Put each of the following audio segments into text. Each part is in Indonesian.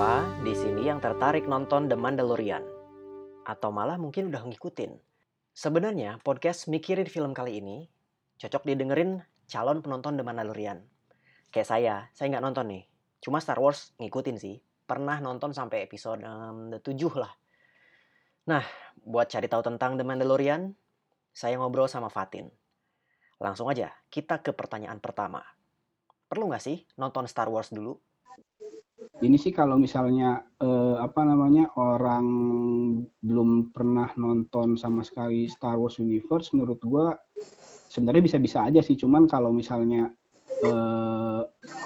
Siapa di sini yang tertarik nonton The Mandalorian? Atau malah mungkin udah ngikutin? Sebenarnya podcast mikirin film kali ini cocok didengerin calon penonton The Mandalorian. Kayak saya, saya nggak nonton nih. Cuma Star Wars ngikutin sih. Pernah nonton sampai episode um, 7 lah. Nah, buat cari tahu tentang The Mandalorian, saya ngobrol sama Fatin. Langsung aja, kita ke pertanyaan pertama. Perlu nggak sih nonton Star Wars dulu? Ini sih kalau misalnya eh, apa namanya orang belum pernah nonton sama sekali Star Wars Universe, menurut gua sebenarnya bisa-bisa aja sih. Cuman kalau misalnya eh,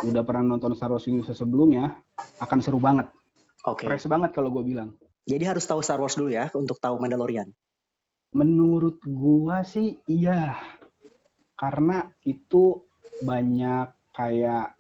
udah pernah nonton Star Wars Universe sebelumnya, akan seru banget. Oke. Fresh banget kalau gue bilang. Jadi harus tahu Star Wars dulu ya untuk tahu Mandalorian. Menurut gua sih iya. Karena itu banyak kayak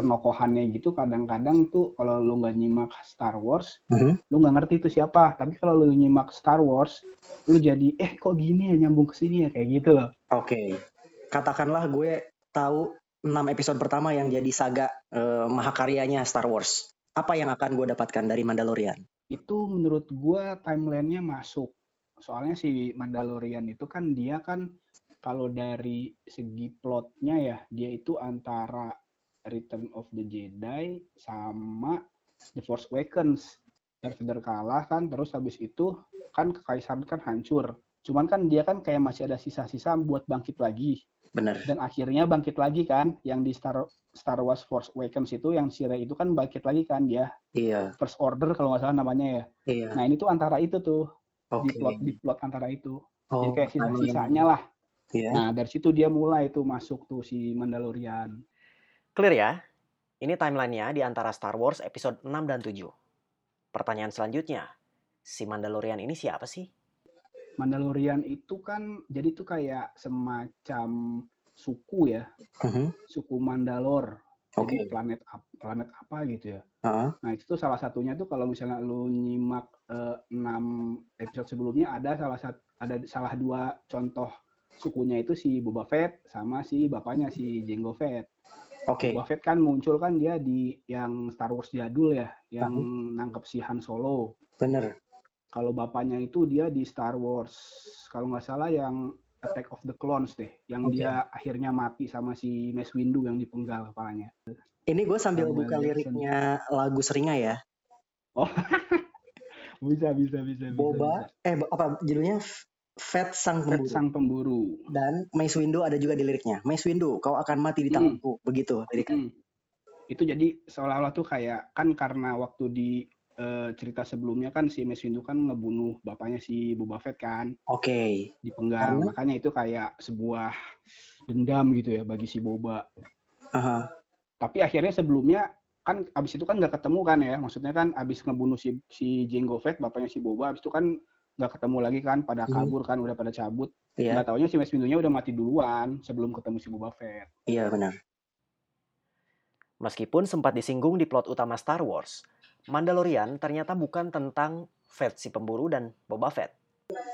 penokohannya gitu kadang-kadang tuh kalau lu nggak nyimak Star Wars, Mhm. lu nggak ngerti itu siapa. Tapi kalau lu nyimak Star Wars, lu jadi eh kok gini ya nyambung ke sini ya kayak gitu loh. Oke. Katakanlah gue tahu 6 episode pertama yang jadi saga eh, mahakaryanya Star Wars. Apa yang akan gue dapatkan dari Mandalorian? Itu menurut gua timelinenya masuk. Soalnya si Mandalorian itu kan dia kan kalau dari segi plotnya ya dia itu antara Return of the Jedi sama The Force Awakens. Darth Vader kalah kan, terus habis itu kan kekaisaran kan hancur. Cuman kan dia kan kayak masih ada sisa-sisa buat bangkit lagi. Bener. Dan akhirnya bangkit lagi kan, yang di Star Star Wars Force Awakens itu yang si Rey itu kan bangkit lagi kan dia Iya. First Order kalau nggak salah namanya ya. Iya. Nah ini tuh antara itu tuh di Oke. plot di plot antara itu. Oh, Jadi kayak sisa-sisanya lah. Iya. Nah dari situ dia mulai tuh masuk tuh si Mandalorian. Clear ya? Ini timelinenya di antara Star Wars episode 6 dan 7. Pertanyaan selanjutnya, si Mandalorian ini siapa sih? Mandalorian itu kan jadi tuh kayak semacam suku ya, suku Mandalor. Oke. planet planet apa gitu ya. Heeh. Nah itu tuh salah satunya tuh kalau misalnya lu nyimak eh, 6 episode sebelumnya ada salah satu ada salah dua contoh sukunya itu si Boba Fett sama si bapaknya si Jango Fett. Oke. Boba Fett kan muncul kan dia di yang Star Wars jadul ya, yang nangkep si Han Solo. Bener. Kalau bapaknya itu dia di Star Wars, kalau nggak salah yang Attack of the Clones deh, yang Oke. dia akhirnya mati sama si Mace Windu yang dipenggal kepalanya. Ini gue sambil Samuel buka Jackson. liriknya lagu Seringai ya. Bisa, bisa, bisa, bisa. Boba, bisa. eh apa judulnya? Fat Sang Pemburu. sang pemburu. Dan Mace Windu ada juga di liriknya. Mace Windu, kau akan mati di Hmm. tanganku. Begitu liriknya. Mm. Itu jadi seolah-olah tuh kayak kan karena waktu di eh, cerita sebelumnya kan si Mace Windu kan ngebunuh bapaknya si Boba Fett kan Oke. dipenggal. Karena? Makanya itu kayak sebuah dendam gitu ya bagi si Boba. Aha. Tapi akhirnya sebelumnya kan abis itu kan nggak ketemu kan ya. Maksudnya kan abis ngebunuh si si Jango Fett bapaknya si Boba abis itu kan nggak ketemu lagi kan pada Hmm. kabur kan udah pada cabut. Iya, Nggak taunya si Mace Windu-nya udah mati duluan sebelum ketemu si Boba Fett. iya benar. Meskipun sempat disinggung di plot utama Star Wars, Mandalorian ternyata bukan tentang Fett si pemburu dan Boba Fett.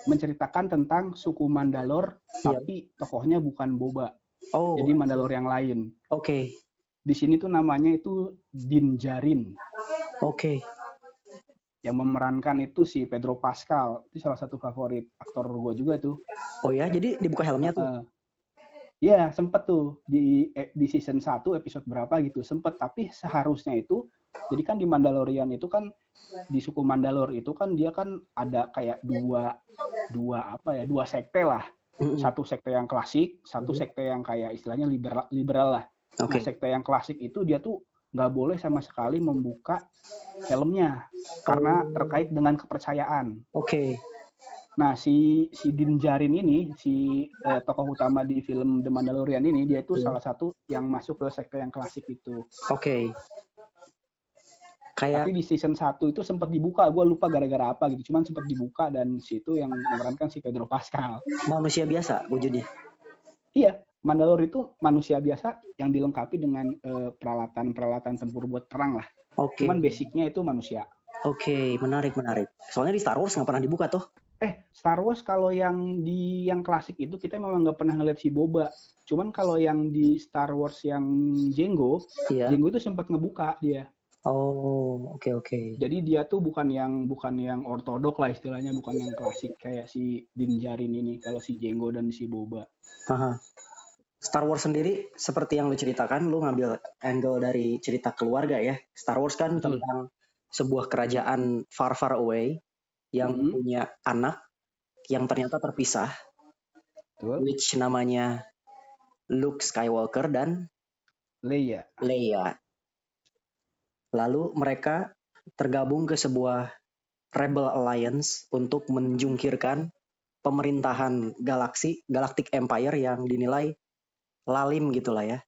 Menceritakan tentang suku Mandalor Iya. tapi tokohnya bukan Boba. Oh, Jadi Mandalor yang lain. oke. Di sini tuh namanya itu Din Djarin. Oke. Yang memerankan itu si Pedro Pascal. Itu salah satu favorit aktor gue juga tuh. Oh ya, jadi dibuka helmnya tuh. Eh, Iya, sempet tuh di eh, di season 1 episode berapa gitu. Sempet, tapi seharusnya itu jadi kan di Mandalorian itu kan di suku Mandalor itu kan dia kan ada kayak dua dua apa ya, dua sekte lah. Satu sekte yang klasik, satu sekte yang kayak istilahnya liberal liberal lah. Oke. Nah, sekte yang klasik itu dia tuh nggak boleh sama sekali membuka helmnya karena Oh. terkait dengan kepercayaan. Oke. Nah, si si Din Djarin ini, si eh, tokoh utama di film The Mandalorian ini, dia itu Iya. salah satu yang masuk ke sekte yang klasik itu. Oke. Kayak Tapi di season 1 itu sempat dibuka, gue lupa gara-gara apa gitu. Cuman sempat dibuka dan situ yang memerankan si Pedro Pascal. manusia biasa wujudnya. Iya, Mandalor itu manusia biasa yang dilengkapi dengan eh, peralatan-peralatan tempur buat perang lah. Oke. Cuman basicnya itu manusia. Oke, menarik menarik. Soalnya di Star Wars nggak pernah dibuka tuh. Eh, Star Wars kalau yang di yang klasik itu kita memang nggak pernah ngeliat si Boba. Cuman kalau yang di Star Wars yang Jango, Iya. Jango itu sempat ngebuka dia. Oh, oke oke. Jadi dia tuh bukan yang bukan yang ortodok lah istilahnya, bukan yang klasik kayak si Din Djarin ini, kalau si Jenggo dan si Boba. Aha. Star Wars sendiri seperti yang lu ceritakan, lu ngambil angle dari cerita keluarga ya. Star Wars kan Betul. tentang sebuah kerajaan far far away yang Mhm. punya anak yang ternyata terpisah, Betul. which namanya Luke Skywalker dan Leia. Leia. Lalu mereka tergabung ke sebuah Rebel Alliance untuk menjungkirkan pemerintahan galaksi Galactic Empire yang dinilai lalim gitulah ya.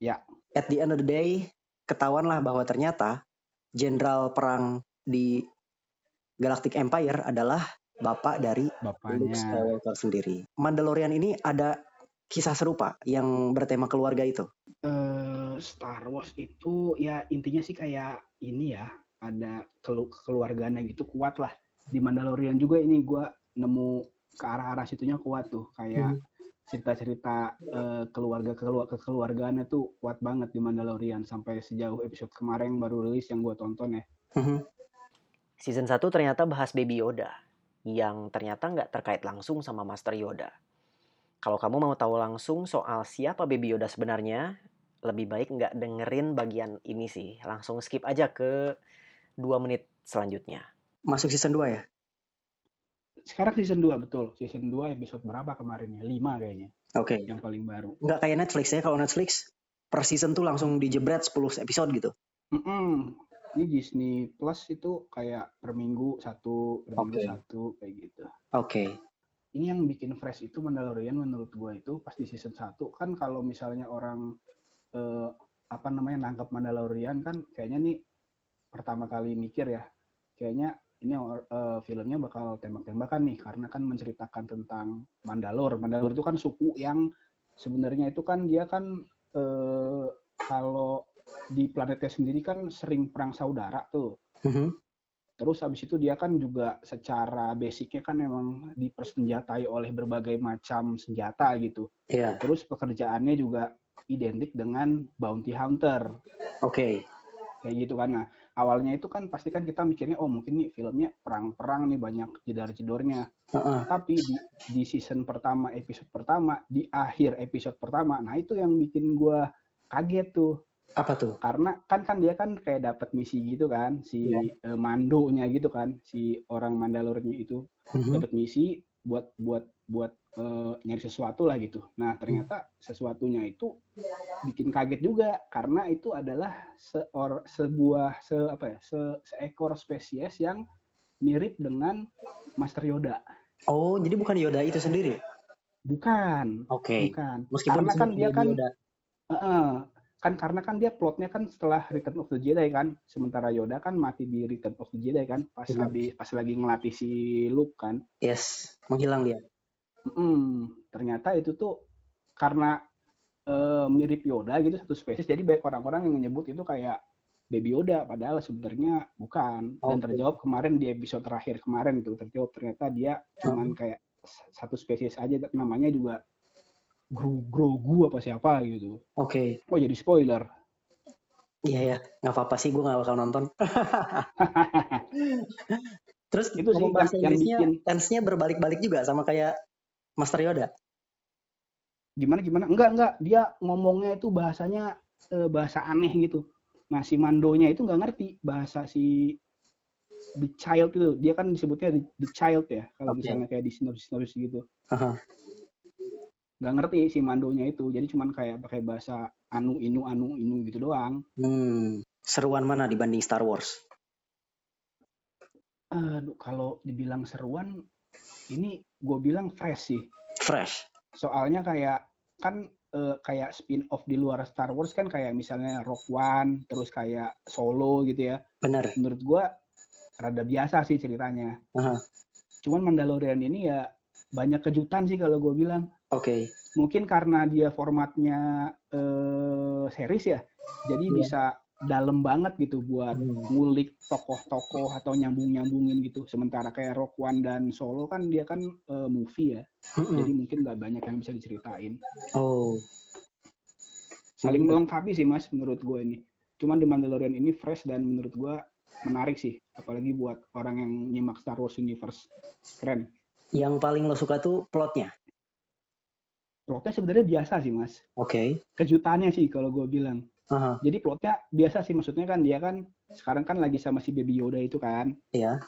Ya. At the end of the day, ketahuanlah bahwa ternyata jenderal perang di Galactic Empire adalah bapak dari Luke Bapaknya. Skywalker sendiri. Mandalorian ini ada kisah serupa yang bertema keluarga itu. Eh, Star Wars itu ya intinya sih kayak ini ya, ada kelu keluarganya gitu kuat lah. Di Mandalorian juga ini gua nemu ke arah-arah situnya kuat tuh, kayak Hmm. Cerita-cerita eh, keluarga kelua kekeluargaannya tuh kuat banget di Mandalorian sampai sejauh episode kemarin baru rilis yang gua tonton ya. Mhm. Season 1 ternyata bahas Baby Yoda, yang ternyata nggak terkait langsung sama Master Yoda. Kalau kamu mau tahu langsung soal siapa Baby Yoda sebenarnya, lebih baik nggak dengerin bagian ini sih. Langsung skip aja ke 2 menit selanjutnya. Masuk season 2 ya? Sekarang season 2 betul. Season 2 episode berapa kemarin ya? 5 kayaknya Oke. yang paling baru. Nggak kayak Netflix ya. Kalau Netflix per season tuh langsung dijebret 10 episode gitu. Mm-mm. Ini Disney Plus itu kayak per minggu satu, per minggu Oke. satu kayak gitu. Oke. Ini yang bikin fresh itu Mandalorian menurut gua itu pas di season 1 kan kalau misalnya orang eh, apa namanya nangkap Mandalorian kan kayaknya nih pertama kali mikir ya kayaknya ini eh, filmnya bakal tembak-tembakan nih karena kan menceritakan tentang Mandalor. Mandalor itu kan suku yang sebenarnya itu kan dia kan eh, kalau di planetnya sendiri kan sering perang saudara tuh. Mhm. Terus habis itu dia kan juga secara basicnya kan memang dipersenjatai oleh berbagai macam senjata gitu. Iya. Terus pekerjaannya juga identik dengan bounty hunter Oke. kayak gitu kan. Nah awalnya itu kan pasti kan kita mikirnya oh mungkin nih filmnya perang-perang nih banyak jedar-jedornya. Heeh. Tapi di, di season pertama episode pertama di akhir episode pertama, nah itu yang bikin gua kaget tuh Apa tuh? karena kan kan dia kan kayak dapat misi gitu kan si Iya. eh, mandonya gitu kan si orang Mandalornya itu Mhm. dapat misi buat buat buat eh, nyari sesuatu lah gitu. Nah ternyata sesuatunya itu bikin kaget juga karena itu adalah seor sebuah se apa ya se- seekor spesies yang mirip dengan Master Yoda. Oh, jadi bukan Yoda itu sendiri. Bukan, Oke. bukan. Meskipun Karena kan dia kan Yoda. Kan karena kan dia plotnya kan setelah Return of the Jedi kan sementara Yoda kan mati di Return of the Jedi kan pas Mhm. habis pas lagi ngelatih si Luke kan Yes, menghilang dia. Mm, ternyata itu tuh karena eh, mirip Yoda gitu satu spesies jadi banyak orang-orang yang menyebut itu kayak Baby Yoda padahal sebenarnya bukan dan Oke. terjawab kemarin di episode terakhir kemarin itu terjawab ternyata dia cuman kayak satu spesies aja namanya juga Gro Grogu apa siapa gitu Oke. oh jadi spoiler Iya ya, nggak apa-apa sih, gue nggak bakal nonton. Terus Itu sih bahasa yang- yang bikin- tense-nya berbalik-balik juga sama kayak Master Yoda. gimana gimana? Enggak enggak. Dia ngomongnya itu bahasanya eh, bahasa aneh gitu. Nah si Mandonya itu nggak ngerti bahasa si the child itu. Dia kan disebutnya the, the child ya kalau Oke. misalnya kayak di sinopsis sinopsis gitu nggak ngerti si Mandonya itu. Jadi cuman kayak pakai bahasa anu inu anu inu gitu doang. Hmm, seruan mana dibanding Star Wars? Aduh, kalau dibilang seruan ini gue bilang fresh sih Fresh. soalnya kayak kan eh, kayak spin off di luar Star Wars kan kayak misalnya Rock One terus kayak Solo gitu ya Bener. menurut gua rada biasa sih ceritanya Aha. cuman Mandalorian ini ya banyak kejutan sih kalau gue bilang Oke. mungkin karena dia formatnya eh, series ya jadi Iya. bisa dalam banget gitu buat Hmm. ngulik tokoh-tokoh atau nyambung-nyambungin gitu sementara kayak Rock One dan Solo kan dia kan eh, movie ya Mm-mm. jadi mungkin nggak banyak yang bisa diceritain Oh, saling melengkapi sih mas menurut gue ini Cuman The Mandalorian ini fresh dan menurut gua menarik sih, apalagi buat orang yang nyimak Star Wars Universe. Keren. Yang paling lo suka tuh plotnya? Plotnya sebenarnya biasa sih mas. Oke. Okay. Kejutannya sih kalau gue bilang. Uh-huh. Jadi plotnya biasa sih maksudnya kan dia kan sekarang kan lagi sama si Baby Yoda itu kan. Iya.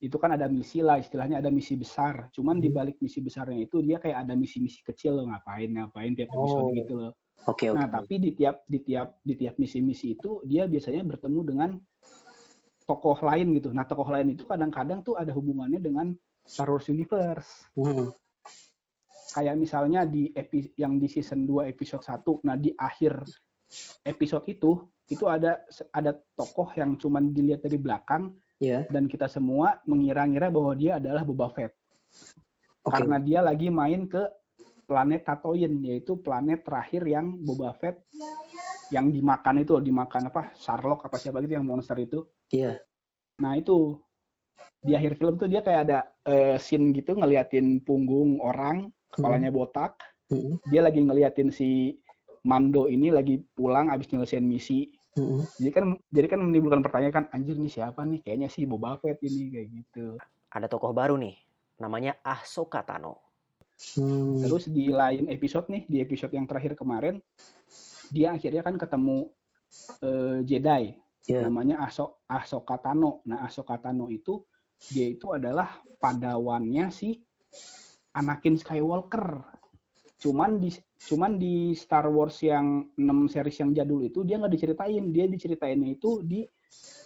Itu kan ada misi lah istilahnya ada misi besar. Cuman hmm. di balik misi besarnya itu dia kayak ada misi-misi kecil loh ngapain ngapain tiap episode oh. gitu loh. Oke okay, Nah tapi di tiap di tiap di tiap misi-misi itu dia biasanya bertemu dengan tokoh lain gitu. Nah tokoh lain itu kadang-kadang tuh ada hubungannya dengan Star Wars Universe. Hmm kayak misalnya di epi, yang di season 2 episode 1 nah di akhir episode itu itu ada ada tokoh yang cuma dilihat dari belakang yeah. dan kita semua mengira-ngira bahwa dia adalah Boba Fett okay. karena dia lagi main ke planet Tatooine yaitu planet terakhir yang Boba Fett yang dimakan itu dimakan apa Sharlock apa siapa gitu yang monster itu iya yeah. nah itu di akhir film tuh dia kayak ada uh, scene gitu ngeliatin punggung orang kepalanya hmm. botak. Hmm. Dia lagi ngeliatin si Mando ini lagi pulang abis nyelesain misi. Hmm. Jadi kan jadi kan menimbulkan pertanyaan kan anjir nih siapa nih? Kayaknya si Boba Fett ini kayak gitu. Ada tokoh baru nih, namanya Ahsoka Tano. Hmm. Terus di lain episode nih, di episode yang terakhir kemarin, dia akhirnya kan ketemu uh, Jedi, yeah. namanya Ahso Ahsoka Tano. Nah Ahsoka Tano itu dia itu adalah padawannya si Anakin Skywalker. Cuman di cuman di Star Wars yang 6 series yang jadul itu dia nggak diceritain, dia diceritainnya itu di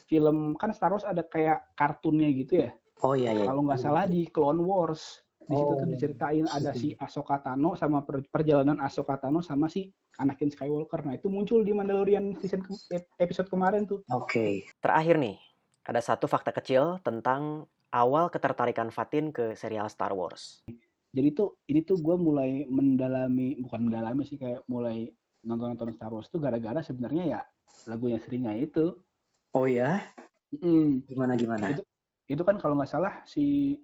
film kan Star Wars ada kayak kartunnya gitu ya. Oh iya iya. Kalau nggak salah di Clone Wars di situ oh. tuh diceritain ada si Ahsoka Tano sama perjalanan Ahsoka Tano sama si Anakin Skywalker. Nah itu muncul di Mandalorian season ke episode kemarin tuh. Oke. Okay. Terakhir nih, ada satu fakta kecil tentang awal ketertarikan Fatin ke serial Star Wars jadi tuh ini tuh gue mulai mendalami bukan mendalami sih kayak mulai nonton nonton Star Wars tuh gara-gara sebenarnya ya lagunya seringnya itu. Oh ya mm. gimana gimana? Itu, itu kan kalau nggak salah si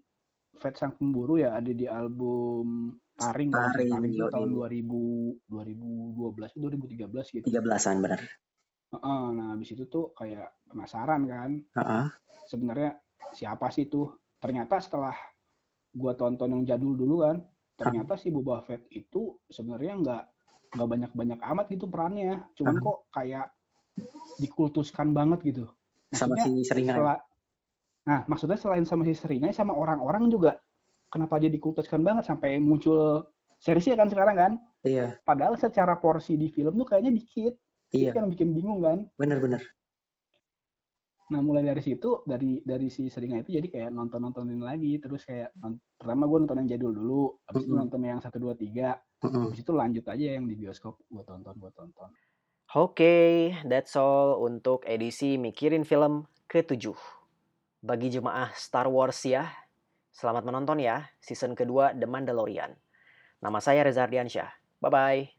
Fat Sang Pemburu ya ada di album Taring Taring, Taring itu tahun 2000 2012 2013 gitu. 13-an benar. Uh, nah habis itu tuh kayak penasaran kan. Uh -uh. sebenarnya siapa sih tuh? Ternyata setelah gua tonton yang jadul dulu kan ternyata si Boba Fett itu sebenarnya nggak nggak banyak banyak amat gitu perannya. Cuman kok kayak dikultuskan banget gitu. Sama si Seringai. setelah, nah maksudnya selain sama si Seringai sama orang-orang juga kenapa dia dikultuskan banget sampai muncul seriesnya kan sekarang kan? Iya. Padahal secara porsi di film tuh kayaknya dikit. Iya. kan bikin bingung kan? Bener-bener Nah mulai dari situ dari dari si seringai itu jadi kayak nonton nontonin lagi terus kayak pertama gue nonton yang jadul dulu, habis mm -hmm. itu nonton yang satu dua tiga, habis itu lanjut aja yang di bioskop gue tonton gue tonton. Oke, okay, that's all untuk edisi mikirin film ke-7. Bagi jemaah Star Wars ya, selamat menonton ya season kedua The Mandalorian. Nama saya Reza Ardiansyah. Bye-bye.